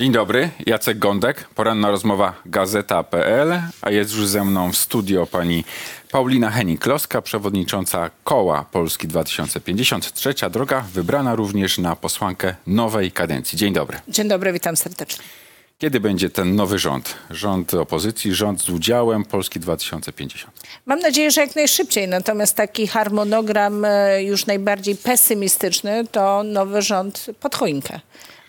Dzień dobry, Jacek Gądek, poranna rozmowa Gazeta.pl, a jest już ze mną w studio pani Paulina Henning-Kloska, przewodnicząca Koła Polski 2050. Trzecia droga, wybrana również na posłankę nowej kadencji. Dzień dobry. Dzień dobry, witam serdecznie. Kiedy będzie ten nowy rząd? Rząd opozycji, rząd z udziałem Polski 2050. Mam nadzieję, że jak najszybciej, natomiast taki harmonogram e, już najbardziej pesymistyczny to nowy rząd pod choinkę.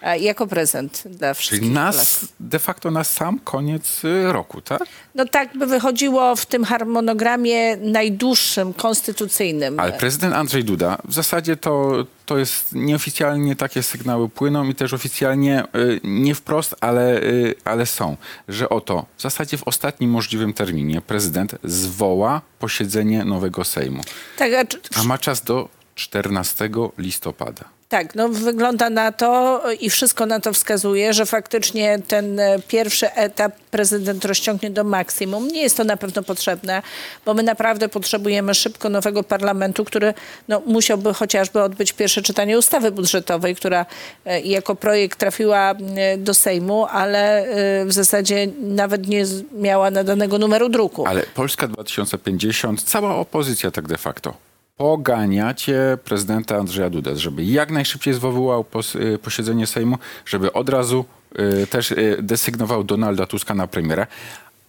E, Jako prezent dla wszystkich Czyli Polaków. nas, de facto na sam koniec y, roku, tak? No tak by wychodziło w tym harmonogramie najdłuższym, konstytucyjnym. Ale prezydent Andrzej Duda, w zasadzie to, to jest nieoficjalnie takie sygnały płyną i też oficjalnie y, nie wprost, ale, y, ale są, że oto w zasadzie w ostatnim możliwym terminie prezydent zwoła posiedzenie nowego Sejmu, Tak, a czy- a ma czas do 14 listopada. Tak, no wygląda na to i wszystko na to wskazuje, że faktycznie ten e, pierwszy etap prezydent rozciągnie do maksimum. Nie jest to na pewno potrzebne, bo my naprawdę potrzebujemy szybko nowego parlamentu, który no, musiałby chociażby odbyć pierwsze czytanie ustawy budżetowej, która e, jako projekt trafiła e, do Sejmu, ale w zasadzie nawet nie miała nadanego numeru druku. Ale Polska 2050, cała opozycja tak de facto, poganiacie prezydenta Andrzeja Dudę, żeby jak najszybciej zwoływał pos, y, posiedzenie Sejmu, żeby od razu y, też y, desygnował Donalda Tuska na premiera.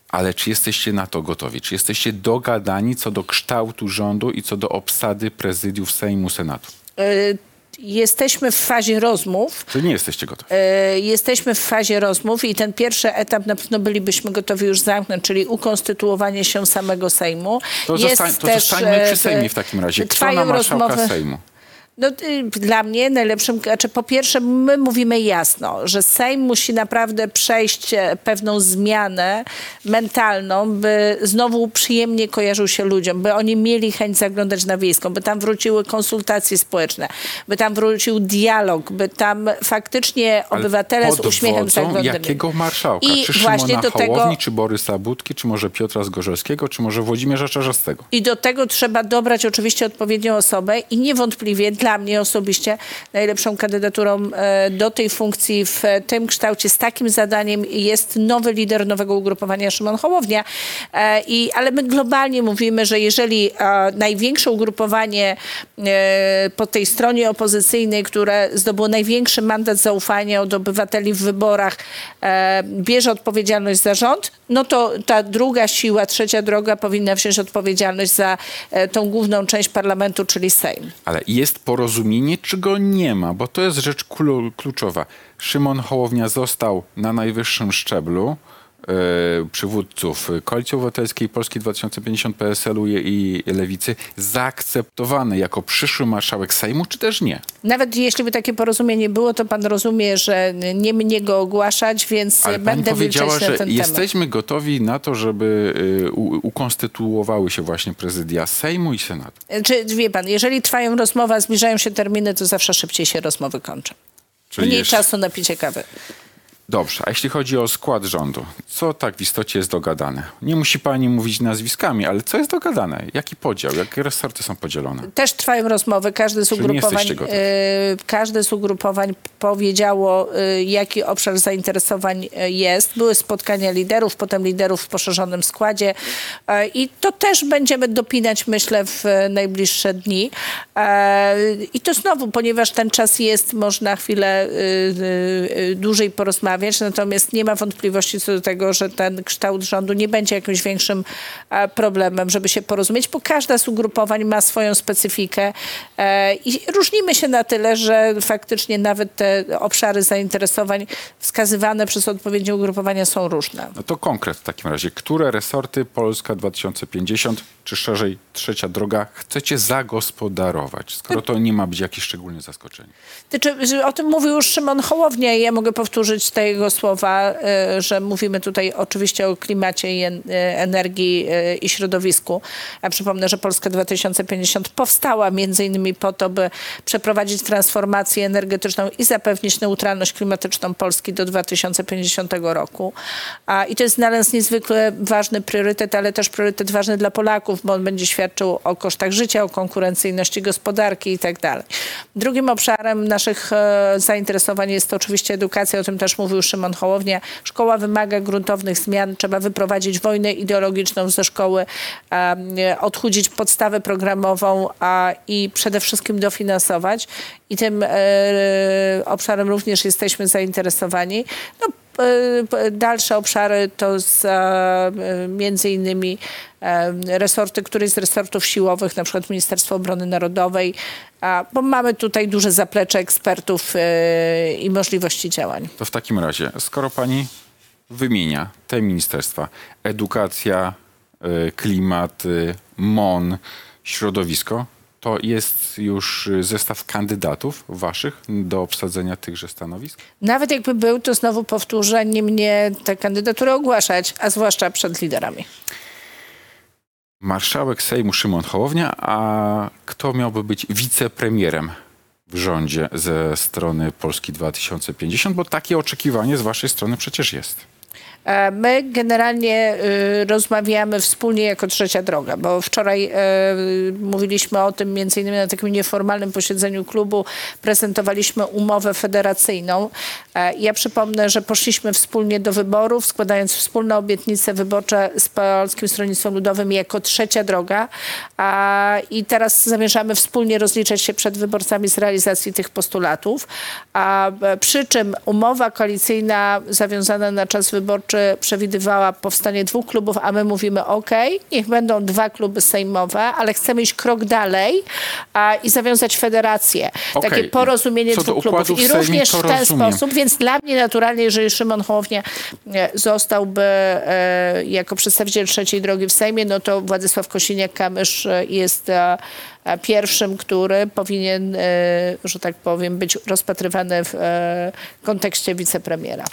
Ale czy jesteście na to gotowi? Czy jesteście dogadani co do kształtu rządu i co do obsady prezydiów Sejmu, Senatu? E, Jesteśmy w fazie rozmów. Czy nie jesteście gotowi? E, Jesteśmy w fazie rozmów i ten pierwszy etap na pewno bylibyśmy gotowi już zamknąć, czyli ukonstytuowanie się samego Sejmu. To, Jest zostań, to też, zostańmy e, przy Sejmie w takim razie. Kto na marszałka rozmowy- Sejmu? No, y, dla mnie najlepszym, znaczy po pierwsze my mówimy jasno, że Sejm musi naprawdę przejść e, pewną zmianę mentalną, by znowu przyjemnie kojarzył się ludziom, by oni mieli chęć zaglądać na wiejską, by tam wróciły konsultacje społeczne, by tam wrócił dialog, by tam faktycznie Ale obywatele z pod uśmiechem zaglądali. jakiego marszałka? I czy właśnie Szymona do tego- Hołowni, czy Borysa Budki, czy może Piotra Zgorzelskiego, czy może Włodzimierza Czarzastego? I do tego trzeba dobrać oczywiście odpowiednią osobę i niewątpliwie dla mnie osobiście najlepszą kandydaturą e, do tej funkcji w tym kształcie z takim zadaniem jest nowy lider nowego ugrupowania Szymon Hołownia. E, I, ale my globalnie mówimy, że jeżeli e, największe ugrupowanie po tej stronie opozycyjnej, które zdobyło największy mandat zaufania od obywateli w wyborach, bierze odpowiedzialność za rząd, no to ta druga siła, trzecia droga powinna wziąć odpowiedzialność za tą główną część parlamentu, czyli Sejm. Ale jest porozumienie, czy go nie ma? Bo to jest rzecz klu- kluczowa. Szymon Hołownia został na najwyższym szczeblu przywódców Koalicji Obywatelskiej, Polski 2050, PSL-u i Lewicy zaakceptowany jako przyszły marszałek Sejmu, czy też nie? Nawet jeśli by takie porozumienie było, to pan rozumie, że nie mnie go ogłaszać, więc Ale pani będę powiedziała, milczeć na że ten temat. jesteśmy gotowi na to, żeby u- ukonstytuowały się właśnie prezydia Sejmu i Senatu. Czy wie pan, jeżeli trwają rozmowy, zbliżają się terminy, to zawsze szybciej się rozmowy kończą. Czyli Mniej jeszcze- czasu na picie kawy. Dobrze, a jeśli chodzi o skład rządu, co tak w istocie jest dogadane? Nie musi pani mówić nazwiskami, ale co jest dogadane? Jaki podział? Jakie resorty są podzielone? Też trwają rozmowy. Każde z ugrupowań, e, każde z ugrupowań powiedziało, e, jaki obszar zainteresowań e, jest. Były spotkania liderów, potem liderów w poszerzonym składzie e, i to też będziemy dopinać, myślę, w najbliższe dni. I to znowu, ponieważ ten czas jest, można chwilę dłużej porozmawiać, natomiast nie ma wątpliwości co do tego, że ten kształt rządu nie będzie jakimś większym e, problemem, żeby się porozumieć, bo każda z ugrupowań ma swoją specyfikę e, i różnimy się na tyle, że faktycznie nawet te obszary zainteresowań wskazywane przez odpowiednie ugrupowania są różne. No to konkret w takim razie. Które resorty Polska 2050, czy szerzej trzecia droga, chcecie zagospodarować, skoro to nie ma być jakieś szczególne zaskoczenie? Znaczy, o tym mówił już Szymon Hołownia i ja mogę powtórzyć te jego słowa, e, że mówimy tutaj oczywiście o klimacie i e, energii e, i środowisku. Ja przypomnę, że Polska 2050 powstała między innymi po to, by przeprowadzić transformację energetyczną i zapewnić neutralność klimatyczną Polski do 2050 roku. A, I to jest dla nas niezwykle ważny priorytet, ale też priorytet ważny dla Polaków, bo on będzie świadczył o kosztach życia, o konkurencyjności gospodarki i tak dalej. Drugim obszarem naszych zainteresowań jest oczywiście edukacja, o tym też mówił mówił Szymon Hołownia, szkoła wymaga gruntownych zmian, trzeba wyprowadzić wojnę ideologiczną ze szkoły, odchudzić podstawę programową i przede wszystkim dofinansować. I tym e, obszarem również jesteśmy zainteresowani. No, dalsze obszary to z, e, między innymi e, resorty, któryś z resortów siłowych, na przykład Ministerstwo Obrony Narodowej, bo mamy tutaj duże zaplecze ekspertów e, i możliwości działań. To w takim razie, skoro pani wymienia te ministerstwa, edukacja, y, klimat, y, MON, środowisko, to jest już y, zestaw kandydatów waszych do obsadzenia tychże stanowisk? Nawet jakby był, to znowu powtórzę, nie mnie tę kandydaturę ogłaszać, a zwłaszcza przed liderami. Marszałek Sejmu Szymon Hołownia, a kto miałby być wicepremierem w rządzie ze strony Polski 2050? Bo takie oczekiwanie z waszej strony przecież jest. E, My generalnie y, rozmawiamy wspólnie jako trzecia droga, bo wczoraj e, mówiliśmy o tym między innymi na takim nieformalnym posiedzeniu klubu, prezentowaliśmy umowę federacyjną. E, Ja przypomnę, że poszliśmy wspólnie do wyborów, składając wspólne obietnice wyborcze z Polskim Stronnictwem Ludowym jako trzecia droga i teraz zamierzamy wspólnie rozliczać się przed wyborcami z realizacji tych postulatów. Przy czym umowa koalicyjna zawiązana na czas wyborczy przewidywała powstanie dwóch klubów, a my mówimy OK, niech będą dwa kluby sejmowe, ale chcemy iść krok dalej a, i zawiązać federację. Okej. Takie porozumienie Co dwóch klubów. I również w ten rozumiem. sposób, więc dla mnie naturalnie, jeżeli Szymon Hołownia e, zostałby e, jako przedstawiciel trzeciej drogi w Sejmie, no to Władysław Kosiniak-Kamysz e, jest e, e, pierwszym, który powinien, e, że tak powiem, być rozpatrywany w e, kontekście wicepremiera.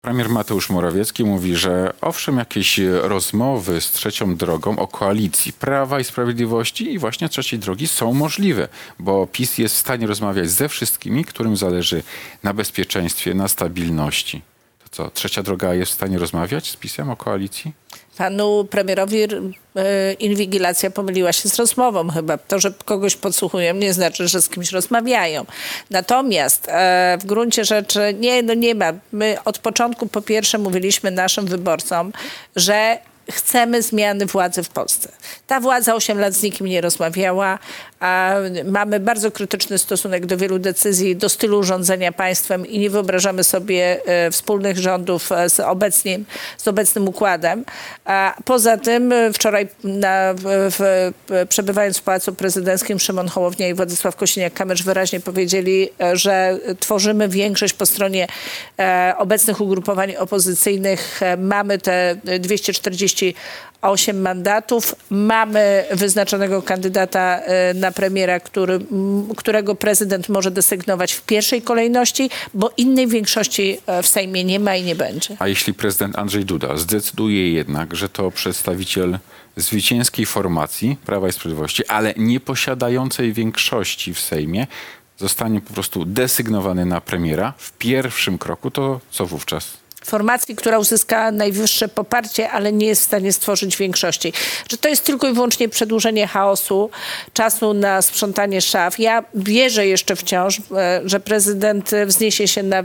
Premier Mateusz Morawiecki mówi, że owszem, jakieś rozmowy z trzecią drogą o koalicji Prawa i Sprawiedliwości i właśnie trzeciej drogi są możliwe, bo PiS jest w stanie rozmawiać ze wszystkimi, którym zależy na bezpieczeństwie, na stabilności. To co, trzecia droga jest w stanie rozmawiać z PiSem o koalicji? Panu premierowi e, inwigilacja pomyliła się z rozmową chyba. To, że kogoś podsłuchują, nie znaczy, że z kimś rozmawiają. Natomiast e, w gruncie rzeczy nie, no nie ma. My od początku po pierwsze mówiliśmy naszym wyborcom, że chcemy zmiany władzy w Polsce. Ta władza 8 lat z nikim nie rozmawiała, mamy bardzo krytyczny stosunek do wielu decyzji, do stylu rządzenia państwem i nie wyobrażamy sobie e, wspólnych rządów e, z obecnym, z obecnym układem. Poza tym e, wczoraj na, w, przebywając w Pałacu Prezydenckim Szymon Hołownia i Władysław Kosiniak-Kamysz wyraźnie powiedzieli, że tworzymy większość po stronie obecnych ugrupowań opozycyjnych. Mamy te 248 mandatów. Mamy wyznaczonego kandydata e, na premiera, który, którego prezydent może desygnować w pierwszej kolejności, bo innej większości e, w Sejmie nie ma i nie będzie. A jeśli prezydent Andrzej Duda zdecyduje jednak, że to przedstawiciel zwycięskiej formacji Prawa i Sprawiedliwości, ale nie posiadającej większości w Sejmie, zostanie po prostu desygnowany na premiera w pierwszym kroku, to co wówczas? Formacji, która uzyska najwyższe poparcie, ale nie jest w stanie stworzyć większości. Że to jest tylko i wyłącznie przedłużenie chaosu, czasu na sprzątanie szaf. Ja wierzę jeszcze wciąż, e, że prezydent wzniesie się na e,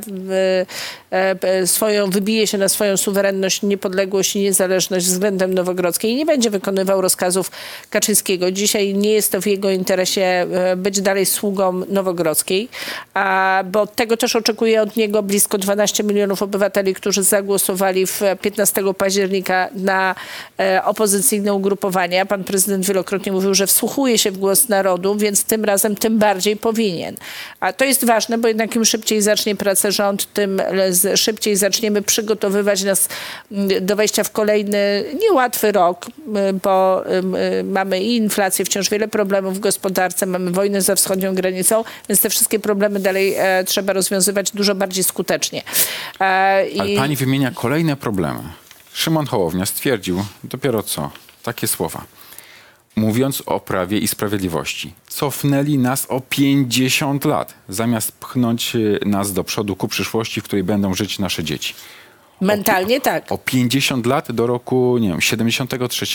e, swoją, wybije się na swoją suwerenność, niepodległość i niezależność względem Nowogrodzkiej i nie będzie wykonywał rozkazów Kaczyńskiego. Dzisiaj nie jest to w jego interesie e, być dalej sługą Nowogrodzkiej, bo tego też oczekuje od niego blisko 12 milionów obywateli, którzy zagłosowali w 15 października na e, opozycyjne ugrupowania. Pan prezydent wielokrotnie mówił, że wsłuchuje się w głos narodu, więc tym razem tym bardziej powinien. A to jest ważne, bo jednak im szybciej zacznie pracę rząd, tym szybciej zaczniemy przygotowywać nas mm, do wejścia w kolejny niełatwy rok, bo y, mamy i inflację, wciąż wiele problemów w gospodarce, mamy wojnę za wschodnią granicą, więc te wszystkie problemy dalej e, trzeba rozwiązywać dużo bardziej skutecznie. E, i- pani wymienia kolejne problemy. Szymon Hołownia stwierdził dopiero co takie słowa. Mówiąc o prawie i sprawiedliwości, cofnęli nas o 50 lat, zamiast pchnąć y, nas do przodu ku przyszłości, w której będą żyć nasze dzieci. Mentalnie tak. O 50 lat do roku, nie wiem, 73?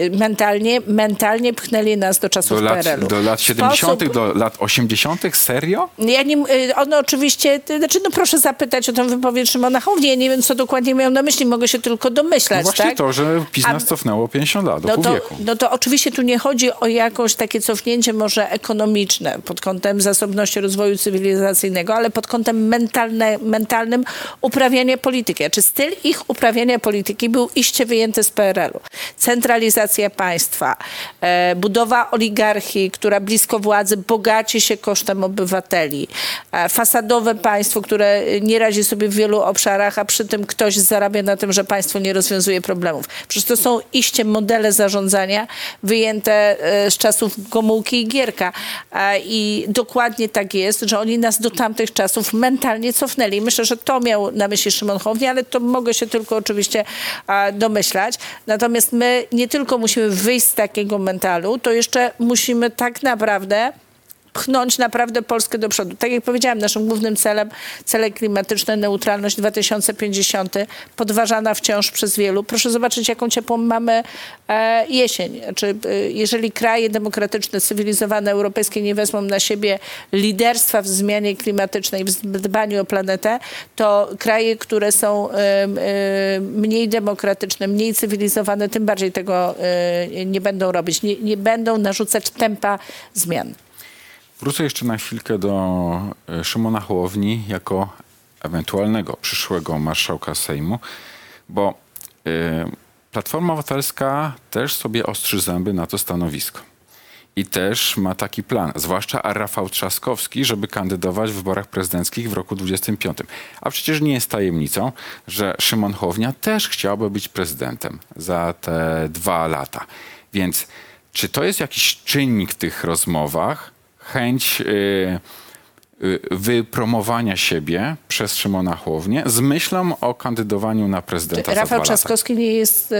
Y, Mentalnie, mentalnie pchnęli nas do czasów Do lat, PRL-u. do lat 70., Sposób- do lat 80.? Serio? Ja nie, y, ono oczywiście, y, znaczy no proszę zapytać o tę wypowiedź Szymona Hołowni. Ja nie wiem, co dokładnie miał na myśli, mogę się tylko domyślać, No właśnie tak? to, że PiS A- nas cofnęło 50 lat, do No pół to, wieku. no to oczywiście tu nie chodzi o jakieś takie cofnięcie może ekonomiczne pod kątem zasobności rozwoju cywilizacyjnego, ale pod kątem mentalne, mentalnym uprawiania polityki. Czy styl ich uprawiania polityki był iście wyjęty z PRL-u. Centralizacja państwa, e, budowa oligarchii, która blisko władzy bogaci się kosztem obywateli, e, fasadowe państwo, które nie radzi sobie w wielu obszarach, a przy tym ktoś zarabia na tym, że państwo nie rozwiązuje problemów. Przecież to są iście modele zarządzania wyjęte e, z czasów Gomułki i Gierka. E, I dokładnie tak jest, że oni nas do tamtych czasów mentalnie cofnęli. Myślę, że to miał na myśli Szymon Hołownia, ale to mogę się tylko oczywiście domyślać. Natomiast my nie tylko musimy wyjść z takiego mentalu, to jeszcze musimy tak naprawdę pchnąć naprawdę Polskę do przodu. Tak jak powiedziałam, naszym głównym celem, cele klimatyczne, neutralność 2050, podważana wciąż przez wielu. Proszę zobaczyć, jaką ciepłą mamy e, jesień. Czy, e, jeżeli kraje demokratyczne, cywilizowane, europejskie nie wezmą na siebie liderstwa w zmianie klimatycznej, w dbaniu o planetę, to kraje, które są e, mniej demokratyczne, mniej cywilizowane, tym bardziej tego nie będą robić. Nie, nie będą narzucać tempa zmian. Wrócę jeszcze na chwilkę do e, Szymona Hołowni jako ewentualnego przyszłego marszałka Sejmu, bo e, Platforma Obywatelska też sobie ostrzy zęby na to stanowisko. I też ma taki plan, zwłaszcza Rafał Trzaskowski, żeby kandydować w wyborach prezydenckich w roku 25. A przecież nie jest tajemnicą, że Szymon Hołownia też chciałby być prezydentem za te dwa lata. Więc czy to jest jakiś czynnik w tych rozmowach, chęć y, wypromowania siebie przez Szymona Hołownię z myślą o kandydowaniu na prezydenta za Rafał lata? Trzaskowski nie jest, e,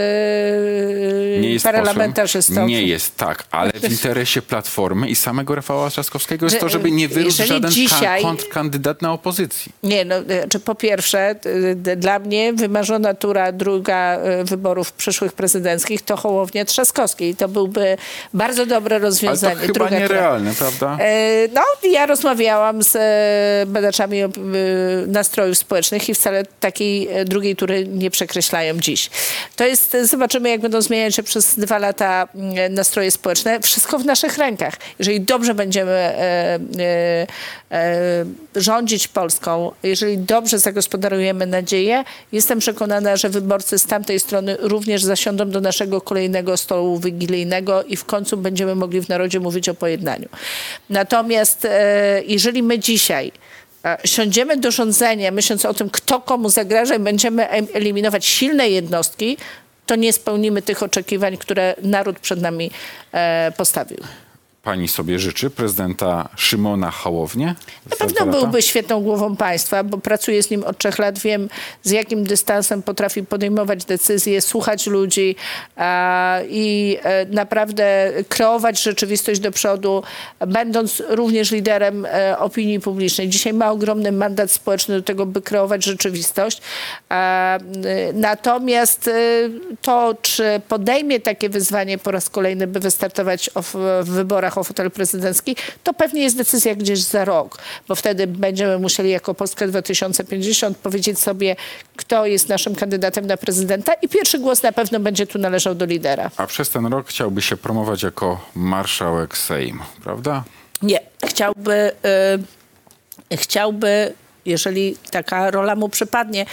nie jest parlamentarzystą. posłem. Nie jest, tak, ale w interesie Platformy i samego Rafała Trzaskowskiego jest to, żeby nie wyrósł jeżeli żaden dzisiaj- ka- kontrkandydat na opozycji. Nie, no, e, czy po pierwsze, dla mnie wymarzona tura druga wyborów przyszłych prezydenckich to Hołownia Trzaskowski. I to byłby bardzo dobre Ale to rozwiązanie. chyba Druga tura. nierealne, prawda? E, No, ja rozmawiałam z e, badaczami e, nastrojów społecznych i wcale takiej e, drugiej tury nie przekreślają dziś. To jest, zobaczymy jak będą zmieniać się przez dwa lata mm, nastroje społeczne. Wszystko w naszych rękach. Jeżeli dobrze będziemy rządzić Polską, jeżeli dobrze zagospodarujemy nadzieję, jestem przekonana, że wyborcy z tamtej strony również zasiądą do naszego kolejnego stołu wigilijnego i w końcu będziemy mogli w narodzie mówić o pojednaniu. Natomiast jeżeli my dzisiaj e, siądziemy do rządzenia, myśląc o tym, kto komu zagraża i będziemy em- eliminować silne jednostki, to nie spełnimy tych oczekiwań, które naród przed nami e, postawił. Pani sobie życzy prezydenta Szymona Hołownię? Na pewno byłby świetną głową państwa, bo pracuję z nim od trzech lat, wiem z jakim dystansem potrafi podejmować decyzje, słuchać ludzi a, i e, naprawdę kreować rzeczywistość do przodu, będąc również liderem e, opinii publicznej. Dzisiaj ma ogromny mandat społeczny do tego, by kreować rzeczywistość. A, y, natomiast y, to, czy podejmie takie wyzwanie po raz kolejny, by wystartować w, w wyborach o fotel prezydencki, to pewnie jest decyzja gdzieś za rok, bo wtedy będziemy musieli jako Polska 2050 powiedzieć sobie, kto jest naszym kandydatem na prezydenta i pierwszy głos na pewno będzie tu należał do lidera. A przez ten rok chciałby się promować jako marszałek Sejmu, prawda? Nie, chciałby, y, chciałby, jeżeli taka rola mu przypadnie,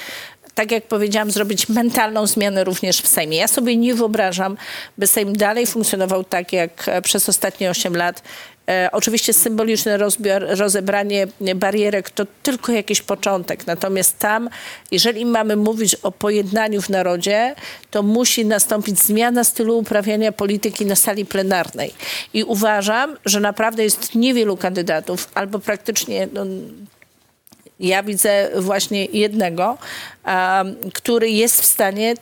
tak jak powiedziałam, zrobić mentalną zmianę również w Sejmie. Ja sobie nie wyobrażam, by Sejm dalej funkcjonował tak jak e, przez ostatnie 8 lat. E, oczywiście symboliczne rozebranie barierek to tylko jakiś początek. Natomiast tam, jeżeli mamy mówić o pojednaniu w narodzie, to musi nastąpić zmiana stylu uprawiania polityki na sali plenarnej. I uważam, że naprawdę jest niewielu kandydatów, albo praktycznie no, ja widzę właśnie jednego, który jest w stanie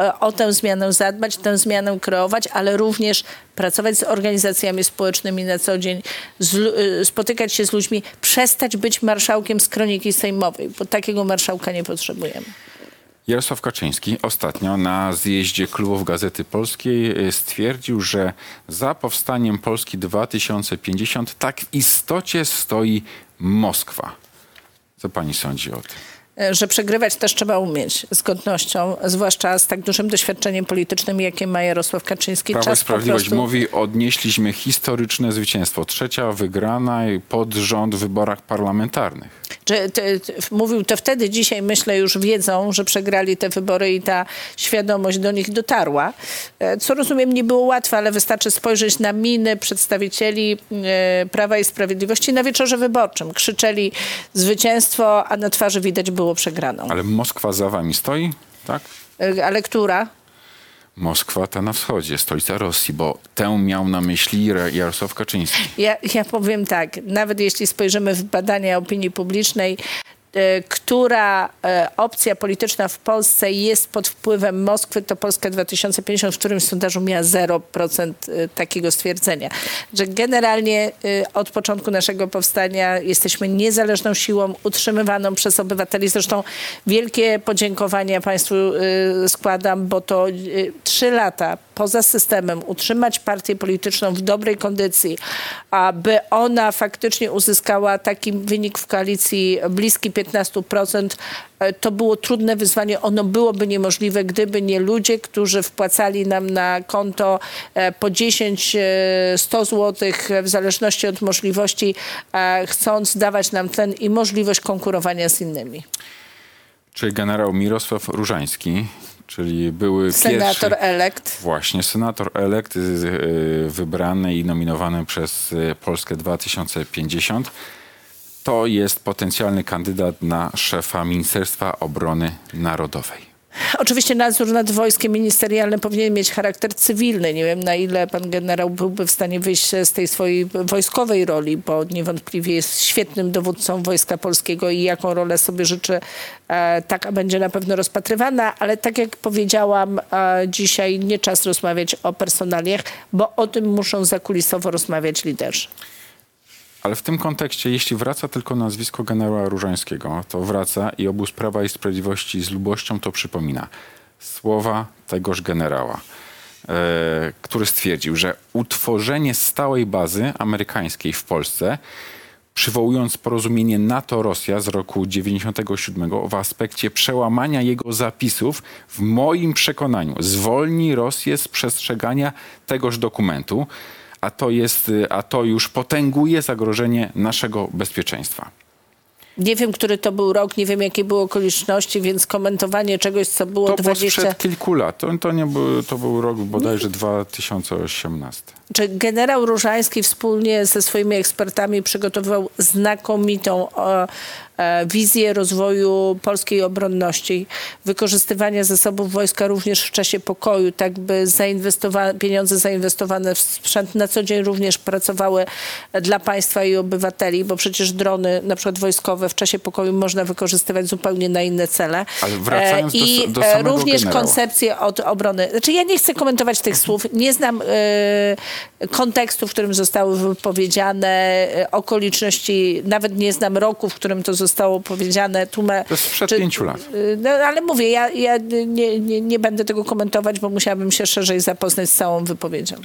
e, o tę zmianę zadbać, tę zmianę kreować, ale również pracować z organizacjami społecznymi na co dzień, z, y, spotykać się z ludźmi, przestać być marszałkiem z kroniki sejmowej, bo takiego marszałka nie potrzebujemy. Jarosław Kaczyński ostatnio na zjeździe klubów Gazety Polskiej y, stwierdził, że za powstaniem Polski 2050 tak w istocie stoi Moskwa. Co pani sądzi o tym? E, że przegrywać też trzeba umieć z godnością, zwłaszcza z tak dużym doświadczeniem politycznym, jakie ma Jarosław Kaczyński. Prawo i Czas Sprawiedliwość prostu- mówi, odnieśliśmy historyczne zwycięstwo. Trzecia wygrana pod rząd w wyborach parlamentarnych. Mówił to wtedy, dzisiaj myślę już wiedzą, że przegrali te wybory i ta świadomość do nich dotarła. E, Co rozumiem nie było łatwe, ale wystarczy spojrzeć na miny przedstawicieli e, Prawa i Sprawiedliwości na wieczorze wyborczym. Krzyczeli zwycięstwo, a na twarzy widać było przegraną. Ale Moskwa za wami stoi, tak? E, Ale która? Moskwa ta na wschodzie, stolica Rosji, bo tę miał na myśli Jarosław Kaczyński. Ja, ja powiem tak, nawet jeśli spojrzymy w badania opinii publicznej, która e, opcja polityczna w Polsce jest pod wpływem Moskwy, to Polska 2050 w którymś sondażu miała 0% e, takiego stwierdzenia. Że generalnie e, od początku naszego powstania jesteśmy niezależną siłą utrzymywaną przez obywateli. Zresztą wielkie podziękowania Państwu e, składam, bo to e, trzy lata poza systemem utrzymać partię polityczną w dobrej kondycji, aby ona faktycznie uzyskała taki wynik w koalicji bliski 15%, e, to było trudne wyzwanie. Ono byłoby niemożliwe, gdyby nie ludzie, którzy wpłacali nam na konto e, po 10, e, 100 zł w zależności od możliwości, e, chcąc dawać nam tlen i możliwość konkurowania z innymi. Czy generał Mirosław Różański, czyli były Senator pierwszy... elekt. Właśnie, senator elekt, y, y, wybrany i nominowany przez y, Polskę 2050, to jest potencjalny kandydat na szefa Ministerstwa Obrony Narodowej. Oczywiście nadzór nad wojskiem ministerialnym powinien mieć charakter cywilny. Nie wiem, na ile pan generał byłby w stanie wyjść z tej swojej wojskowej roli, bo niewątpliwie jest świetnym dowódcą Wojska Polskiego i jaką rolę sobie życzy, e, taka będzie na pewno rozpatrywana. Ale tak jak powiedziałam, e, dzisiaj nie czas rozmawiać o personaliach, bo o tym muszą zakulisowo rozmawiać liderzy. Ale w tym kontekście, jeśli wraca tylko nazwisko generała Różańskiego, to wraca i obóz Prawa i Sprawiedliwości z lubością to przypomina. Słowa tegoż generała, e, który stwierdził, że utworzenie stałej bazy amerykańskiej w Polsce, przywołując porozumienie NATO-Rosja z roku 97 w aspekcie przełamania jego zapisów, w moim przekonaniu zwolni Rosję z przestrzegania tegoż dokumentu a to, jest, a to już potęguje zagrożenie naszego bezpieczeństwa. Nie wiem, który to był rok, nie wiem, jakie były okoliczności, więc komentowanie czegoś, co było To 20... było sprzed kilku lat. To, to, nie był, to był rok bodajże 2018. Czy generał Różański wspólnie ze swoimi ekspertami przygotowywał znakomitą e, e, wizję rozwoju polskiej obronności, wykorzystywania zasobów wojska również w czasie pokoju, tak by zainwestowa- pieniądze zainwestowane w sprzęt na co dzień również pracowały dla państwa i obywateli, bo przecież drony na przykład wojskowe w czasie pokoju można wykorzystywać zupełnie na inne cele. Ale wracając E, do- I do samego również generała. koncepcję od obrony. Znaczy ja nie chcę komentować tych słów, nie znam kontekstu, w którym zostały wypowiedziane, e, okoliczności, nawet nie znam roku, w którym to zostało powiedziane. Tłume, To jest sprzed pięciu lat. e, No ale mówię, ja, ja nie, nie, nie będę tego komentować, bo musiałabym się szerzej zapoznać z całą wypowiedzią.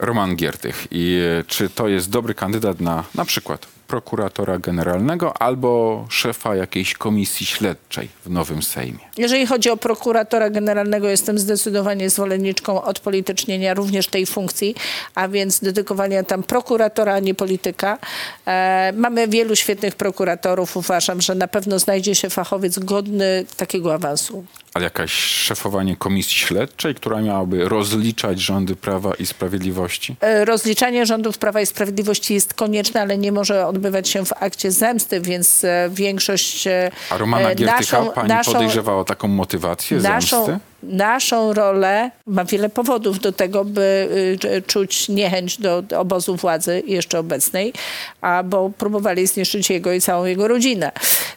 Roman Giertych. I e, czy to jest dobry kandydat na na przykład prokuratora generalnego albo szefa jakiejś komisji śledczej w nowym Sejmie? Jeżeli chodzi o prokuratora generalnego, jestem zdecydowanie zwolenniczką odpolitycznienia również tej funkcji, a więc dedykowania tam prokuratora, a nie polityka. E, mamy wielu świetnych prokuratorów. Uważam, że na pewno znajdzie się fachowiec godny takiego awansu. Ale jakaś szefowanie komisji śledczej, która miałaby rozliczać rządy Prawa i Sprawiedliwości? E, Rozliczanie rządów Prawa i Sprawiedliwości jest konieczne, ale nie może odbywać się w akcie zemsty, więc e, większość... e, A Romana Giertycha naszą- pani naszą- podejrzewa o taką motywację naszą, zemsty? Naszą rolę, ma wiele powodów do tego, by y, czuć niechęć do, obozu władzy jeszcze obecnej, a bo próbowali zniszczyć jego i całą jego rodzinę.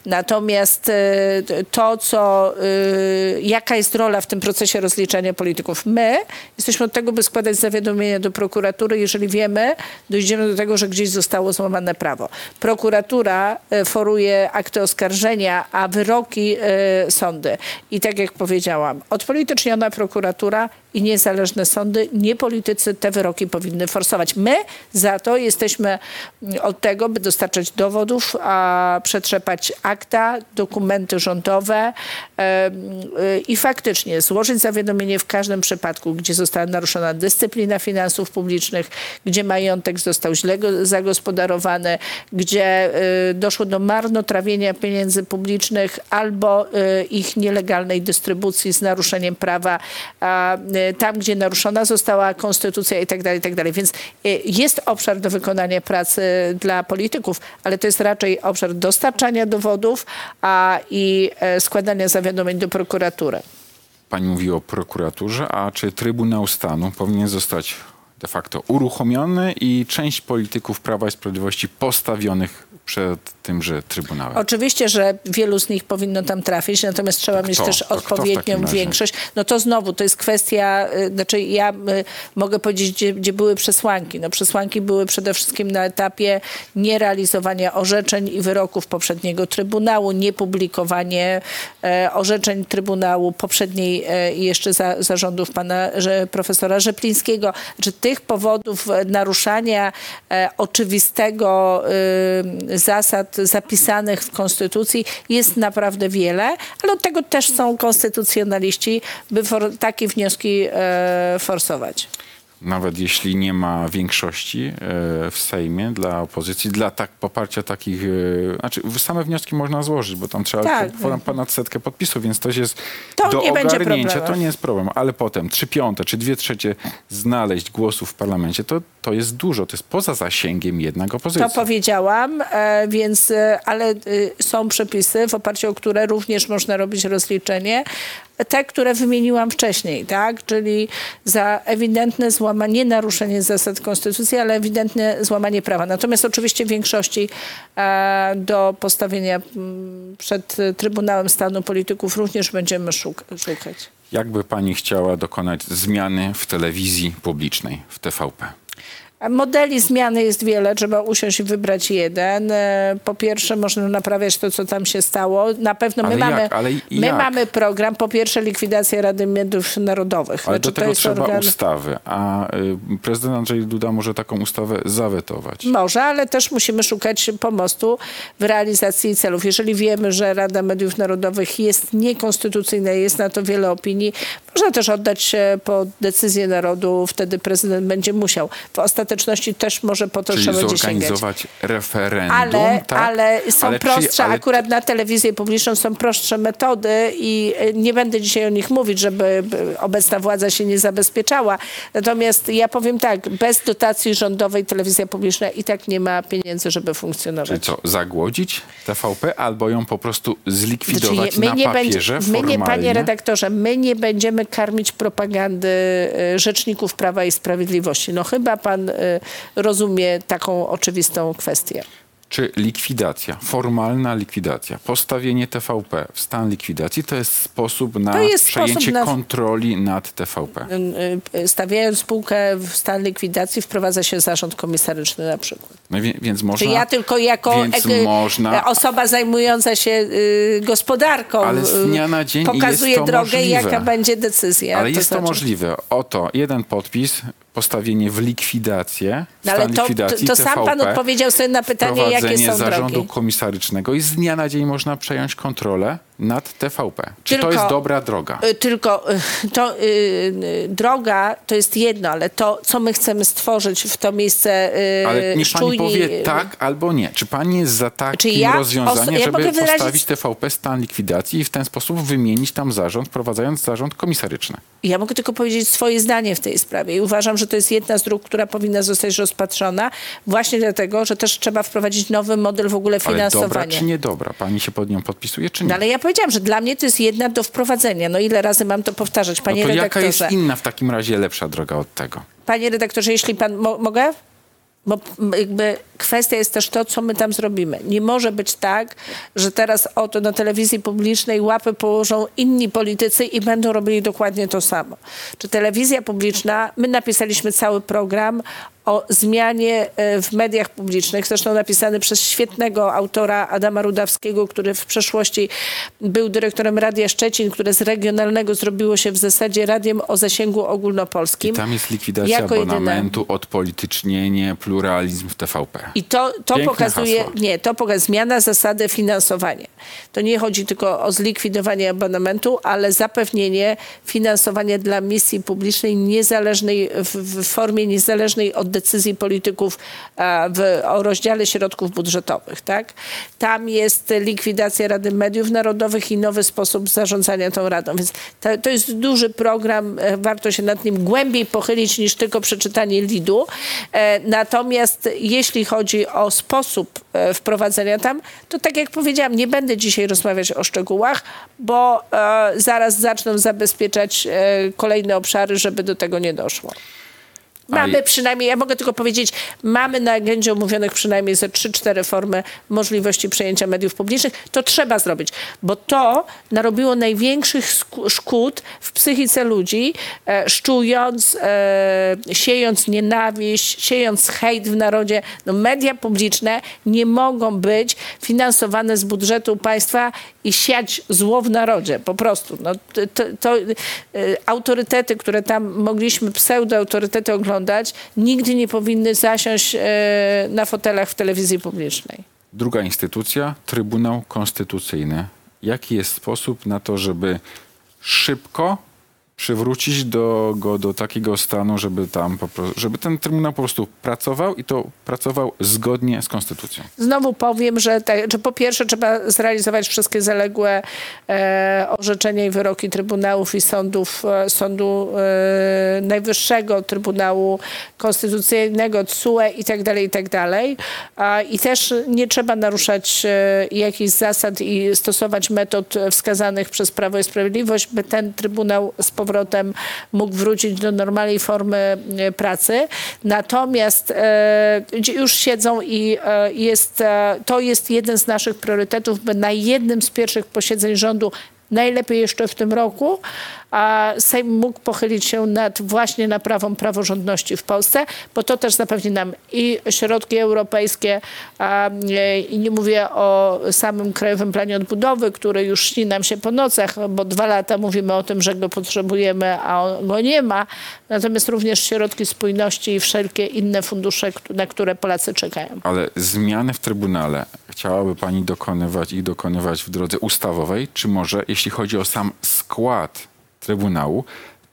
Natomiast y, to, co, y, jaka jest rola w tym procesie rozliczania polityków? My jesteśmy od tego, by składać zawiadomienia do prokuratury, jeżeli wiemy, dojdziemy do tego, że gdzieś zostało złamane prawo. Prokuratura foruje akty oskarżenia, a wyroki sądy. I tak jak powiedziałam, odpolityczniona prokuratura i niezależne sądy, nie politycy te wyroki powinny forsować. My za to jesteśmy mm, od tego, by dostarczać dowodów, a przetrzepać akta, dokumenty rządowe y, i faktycznie złożyć zawiadomienie w każdym przypadku, gdzie została naruszona dyscyplina finansów publicznych, gdzie majątek został źle go- zagospodarowany, gdzie y, doszło do marnotrawienia pieniędzy publicznych albo y, ich nielegalnej dystrybucji z naruszeniem prawa, tam, gdzie naruszona została konstytucja i tak dalej, i tak dalej. Więc y, jest obszar do wykonania pracy dla polityków, ale to jest raczej obszar dostarczania dowodów a, i e, składania zawiadomień do prokuratury. Pani mówi o prokuraturze, a czy Trybunał Stanu powinien zostać de facto uruchomiony i część polityków Prawa i Sprawiedliwości postawionych przed tymże Trybunałem? Oczywiście, że wielu z nich powinno tam trafić, natomiast trzeba mieć kto? też To kto w odpowiednią większość. No to znowu, to jest kwestia, y, znaczy ja y, mogę powiedzieć, gdzie, gdzie były przesłanki. No przesłanki były przede wszystkim na etapie nierealizowania orzeczeń i wyroków poprzedniego Trybunału, niepublikowanie e, orzeczeń Trybunału poprzedniej e, jeszcze za, zarządów pana że, profesora Rzeplińskiego. Czy tych powodów e, naruszania e, oczywistego y, zasad zapisanych w Konstytucji jest naprawdę wiele, ale od tego też są konstytucjonaliści, by takie wnioski e, forsować. Nawet jeśli nie ma większości e, w Sejmie dla opozycji, dla tak, poparcia takich, e, znaczy same wnioski można złożyć, bo tam trzeba Tak, po- ponad setkę podpisów, więc to jest To do nie ogarnięcia, to nie jest problem, ale potem trzy piąte czy dwie trzecie znaleźć głosów w parlamencie, to, to jest dużo, to jest poza zasięgiem jednak opozycji. To powiedziałam, e, więc, e, ale e, są przepisy, w oparciu o które również można robić rozliczenie. Te, które wymieniłam wcześniej, tak? Czyli za ewidentne złamanie, nie naruszenie zasad konstytucji, ale ewidentne złamanie prawa. Natomiast oczywiście większości e, do postawienia przed Trybunałem Stanu polityków również będziemy szuk- szukać. Jakby pani chciała dokonać zmiany w telewizji publicznej, w TVP? Modeli zmiany jest wiele, trzeba usiąść i wybrać jeden. E, Po pierwsze, można naprawiać to, co tam się stało. Na pewno my, Ale jak? mamy, Ale my jak? mamy program, po pierwsze, likwidacja Rady Mediów Narodowych. Ale Znaczy, do tego trzeba organ- ustawy, a y, prezydent Andrzej Duda może taką ustawę zawetować. Może, ale też musimy szukać pomostu w realizacji celów. Jeżeli wiemy, że Rada Mediów Narodowych jest niekonstytucyjna, jest na to wiele opinii, można też oddać się po decyzję narodu, wtedy prezydent będzie musiał. W ostateczności też może po to Czyli trzeba będzie zorganizować referendum, Ale, tak? ale są Ale czy- prostsze, ale akurat na telewizję publiczną są prostsze metody i e, nie będę dzisiaj o nich mówić, żeby by obecna władza się nie zabezpieczała. Natomiast ja powiem tak, bez dotacji rządowej telewizja publiczna i tak nie ma pieniędzy, żeby Czyli funkcjonować. co, zagłodzić TVP albo ją po prostu zlikwidować Znaczy, na nie papierze będzie, my nie, panie redaktorze, my nie będziemy karmić propagandy e, rzeczników Prawa i Sprawiedliwości. No chyba pan e, rozumie taką oczywistą kwestię. Czy likwidacja, formalna likwidacja, postawienie TVP w stan likwidacji to jest sposób na jest przejęcie sposób na- kontroli nad TVP? y, stawiając spółkę w stan likwidacji, wprowadza się zarząd komisaryczny na przykład. No wie, więc Czy można... ja tylko jako Więc ek- można- osoba zajmująca się y, gospodarką Ale z dnia na dzień pokazuję jest to drogę, możliwe. jaka będzie decyzja. Ale jest to znaczy- możliwe. Oto jeden podpis, postawienie w likwidację, No, ale to, to, likwidacji to sam pan TVP, odpowiedział sobie na pytanie, jakie są zarządu drogi. komisarycznego i z dnia na dzień można przejąć kontrolę nad TVP. Czy to Tylko- jest dobra droga? Y, Tylko y, to y, y, droga to jest jedno, ale to, co my chcemy stworzyć w to miejsce y, Ale niech pani powie tak albo nie. Czy pani jest za takim ja rozwiązaniem, ja żeby wyrazić- postawić TVP stan likwidacji i w ten sposób wymienić tam zarząd, wprowadzając zarząd komisaryczny? Ja mogę tylko powiedzieć swoje zdanie w tej sprawie i uważam, że to jest jedna z dróg, która powinna zostać rozpatrzona właśnie dlatego, że też trzeba wprowadzić nowy model w ogóle Ale dobra finansowania. czy niedobra? Pani się pod nią podpisuje czy nie? No ale ja powiedziałam, że dla mnie to jest jedna do wprowadzenia. No ile razy mam to powtarzać, No panie to jaka redaktorze? jest inna w takim razie lepsza droga od tego? Panie redaktorze, jeśli pan mo- mogę? Bo jakby kwestia jest też to, co my tam zrobimy. Nie może być tak, że teraz oto na telewizji publicznej łapy położą inni politycy i będą robili dokładnie to samo. Czy telewizja publiczna, my napisaliśmy cały program o zmianie e, w mediach publicznych, zresztą napisany przez świetnego autora Adama Rudawskiego, który w przeszłości był dyrektorem Radia Szczecin, które z regionalnego zrobiło się w zasadzie radiem o zasięgu ogólnopolskim. I tam jest likwidacja Jako jedyne. abonamentu, odpolitycznienie, pluralizm w TVP. I to, to Piękne pokazuje, hasło. nie, to pokazuje zmiana zasady finansowania. To nie chodzi tylko o zlikwidowanie abonamentu, ale zapewnienie finansowania dla misji publicznej niezależnej, w, w formie niezależnej od decyzji polityków w, o rozdziale środków budżetowych. Tak? Tam jest likwidacja Rady Mediów Narodowych i nowy sposób zarządzania tą radą. Więc to, to jest duży program, e, warto się nad nim głębiej pochylić niż tylko przeczytanie lidu. E, Natomiast jeśli chodzi o sposób e, wprowadzenia tam, to tak jak powiedziałam, nie będę dzisiaj rozmawiać o szczegółach, bo e, zaraz zaczną zabezpieczać e, kolejne obszary, żeby do tego nie doszło. Mamy przynajmniej, ja mogę tylko powiedzieć, mamy na agendzie omówionych przynajmniej ze 3-4 formy możliwości przejęcia mediów publicznych. To trzeba zrobić, bo to narobiło największych szkód w psychice ludzi, e, szczując, e, siejąc nienawiść, siejąc hejt w narodzie. No, media publiczne nie mogą być finansowane z budżetu państwa i siać zło w narodzie, po prostu. No, to, to, to, e, autorytety, które tam mogliśmy, pseudoautorytety oglądać, nigdy nie powinny zasiąść e, na fotelach w telewizji publicznej. Druga instytucja, Trybunał Konstytucyjny. Jaki jest sposób na to, żeby szybko przywrócić do, go do takiego stanu, żeby tam po prostu, żeby ten Trybunał po prostu pracował i to pracował zgodnie z Konstytucją? Znowu powiem, że, te, że po pierwsze trzeba zrealizować wszystkie zaległe e, orzeczenia i wyroki Trybunałów i sądów, e, Sądu e, Najwyższego, Trybunału Konstytucyjnego, TSUE i tak dalej, i tak dalej. A, I też nie trzeba naruszać e, jakichś zasad i stosować metod wskazanych przez Prawo i Sprawiedliwość, by ten Trybunał z powrotem mógł wrócić do normalnej formy e, pracy. Natomiast e, już siedzą i e, jest, to jest jeden z naszych priorytetów, by na jednym z pierwszych posiedzeń rządu najlepiej jeszcze w tym roku, a Sejm mógł pochylić się nad właśnie naprawą praworządności w Polsce, bo to też zapewni nam i środki europejskie, a, e, i nie mówię o samym Krajowym Planie Odbudowy, który już śni nam się po nocach, bo dwa lata mówimy o tym, że go potrzebujemy, a go nie ma. Natomiast również środki spójności i wszelkie inne fundusze, na które Polacy czekają. Ale zmiany w Trybunale chciałaby pani dokonywać i dokonywać w drodze ustawowej, czy może jeśli chodzi o sam skład Trybunału,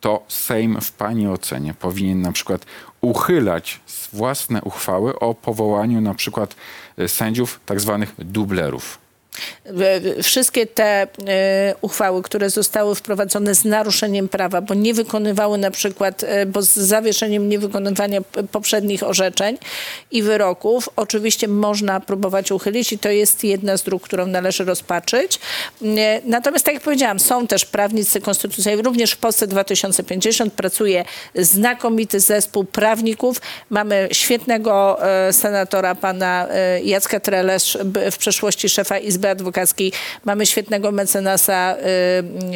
to Sejm w pani ocenie powinien na przykład uchylać własne uchwały o powołaniu na przykład e, sędziów tak zwanych dublerów. W- Wszystkie te e, uchwały, które zostały wprowadzone z naruszeniem prawa, bo nie wykonywały na przykład, e, bo z zawieszeniem niewykonywania poprzednich orzeczeń i wyroków, oczywiście można próbować uchylić i to jest jedna z dróg, którą należy rozpatrzyć. E, Natomiast tak jak powiedziałam, są też prawnicy konstytucyjni, również w Polsce 2050 pracuje znakomity zespół prawników. Mamy świetnego e, senatora, pana e, Jacka Trelesz, w przeszłości szefa Izby Adwokackiej. Mamy świetnego mecenasa e,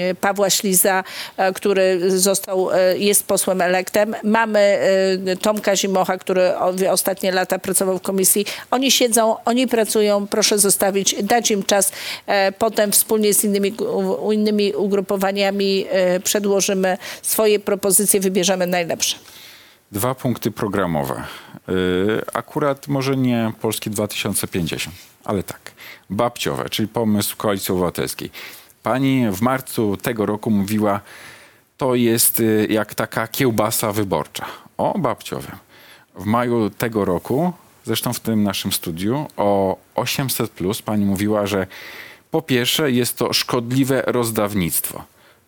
e, Pawła Śliza, e, który został, jest posłem elektem. Mamy Tomka Zimocha, który ostatnie lata pracował w komisji. Oni siedzą, oni pracują, proszę zostawić, dać im czas. E, Potem wspólnie z innymi, innymi ugrupowaniami przedłożymy swoje propozycje, wybierzemy najlepsze. Dwa punkty programowe. Akurat może nie Polski 2050, ale tak. Babciowe, czyli pomysł Koalicji Obywatelskiej. Pani w marcu tego roku mówiła, to jest y, jak taka kiełbasa wyborcza. O babciowym. W maju tego roku, zresztą w tym naszym studiu, o 800 plus pani mówiła, że po pierwsze jest to szkodliwe rozdawnictwo.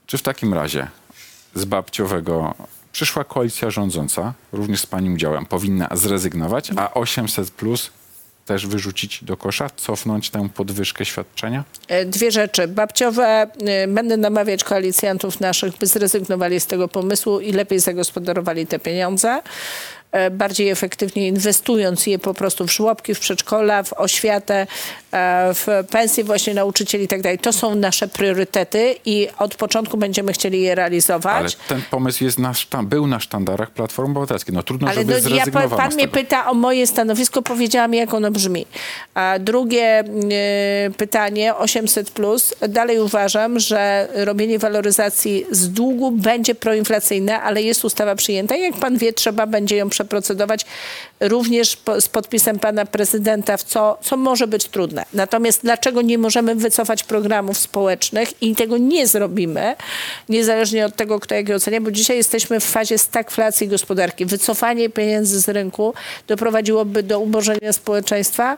Czy w takim razie z babciowego przyszła koalicja rządząca, również z pani udziałem, powinna zrezygnować, a 800 plus też wyrzucić do kosza, cofnąć tę podwyżkę świadczenia? E, Dwie rzeczy. Babciowe, y, będę namawiać koalicjantów naszych, by zrezygnowali z tego pomysłu i lepiej zagospodarowali te pieniądze. E, Bardziej efektywnie inwestując je po prostu w żłobki, w przedszkola, w oświatę, e, w pensje właśnie nauczycieli i tak dalej. To są nasze priorytety i od początku będziemy chcieli je realizować. Ale ten pomysł jest na, był na sztandarach Platformy Obywatelskiej. No trudno, Ale żeby no, ja, pan z mnie pyta o moje stanowisko, powiedziałam jak ono brzmi. A drugie y, pytanie, 800 plus. Dalej uważam, że robienie waloryzacji z długu będzie proinflacyjne, ale jest ustawa przyjęta i jak pan wie, trzeba będzie ją przeprocedować również z podpisem pana prezydenta, w co, co może być trudne. Natomiast dlaczego nie możemy wycofać programów społecznych i tego nie zrobimy, niezależnie od tego, kto jak je ocenia, bo dzisiaj jesteśmy w fazie stagflacji gospodarki. Wycofanie pieniędzy z rynku doprowadziłoby do ubożenia społeczeństwa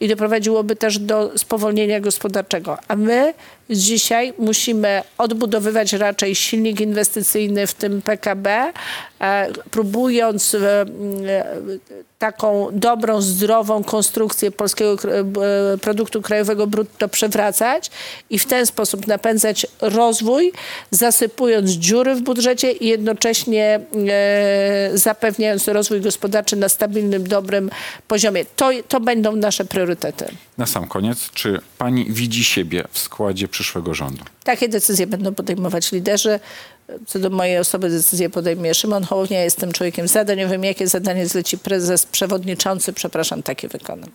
i doprowadziłoby też do spowolnienia gospodarczego. A my dzisiaj musimy odbudowywać raczej silnik inwestycyjny, w tym PKB, e, próbując e, e, taką dobrą, zdrową konstrukcję polskiego kr- e, produktu krajowego brutto przewracać i w ten sposób napędzać rozwój, zasypując dziury w budżecie i jednocześnie e, zapewniając rozwój gospodarczy na stabilnym, dobrym poziomie. To, to będą nasze priorytety. Na sam koniec, czy pani widzi siebie w składzie przyszłego rządu? Takie decyzje będą podejmować liderzy. Co do mojej osoby decyzję podejmie Szymon Hołownia. Jestem człowiekiem zadaniowym. Jakie zadanie zleci prezes, przewodniczący, przepraszam, takie wykonam.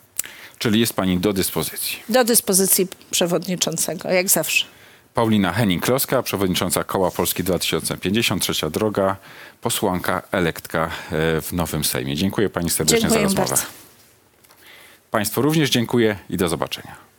Czyli jest pani do dyspozycji. Do dyspozycji przewodniczącego, jak zawsze. Paulina Henning-Kloska, przewodnicząca Koła Polski 2050, Trzecia Droga, posłanka elektka e, w Nowym Sejmie. Dziękuję pani serdecznie Dziękuję za rozmowę. bardzo. Państwu również dziękuję i do zobaczenia.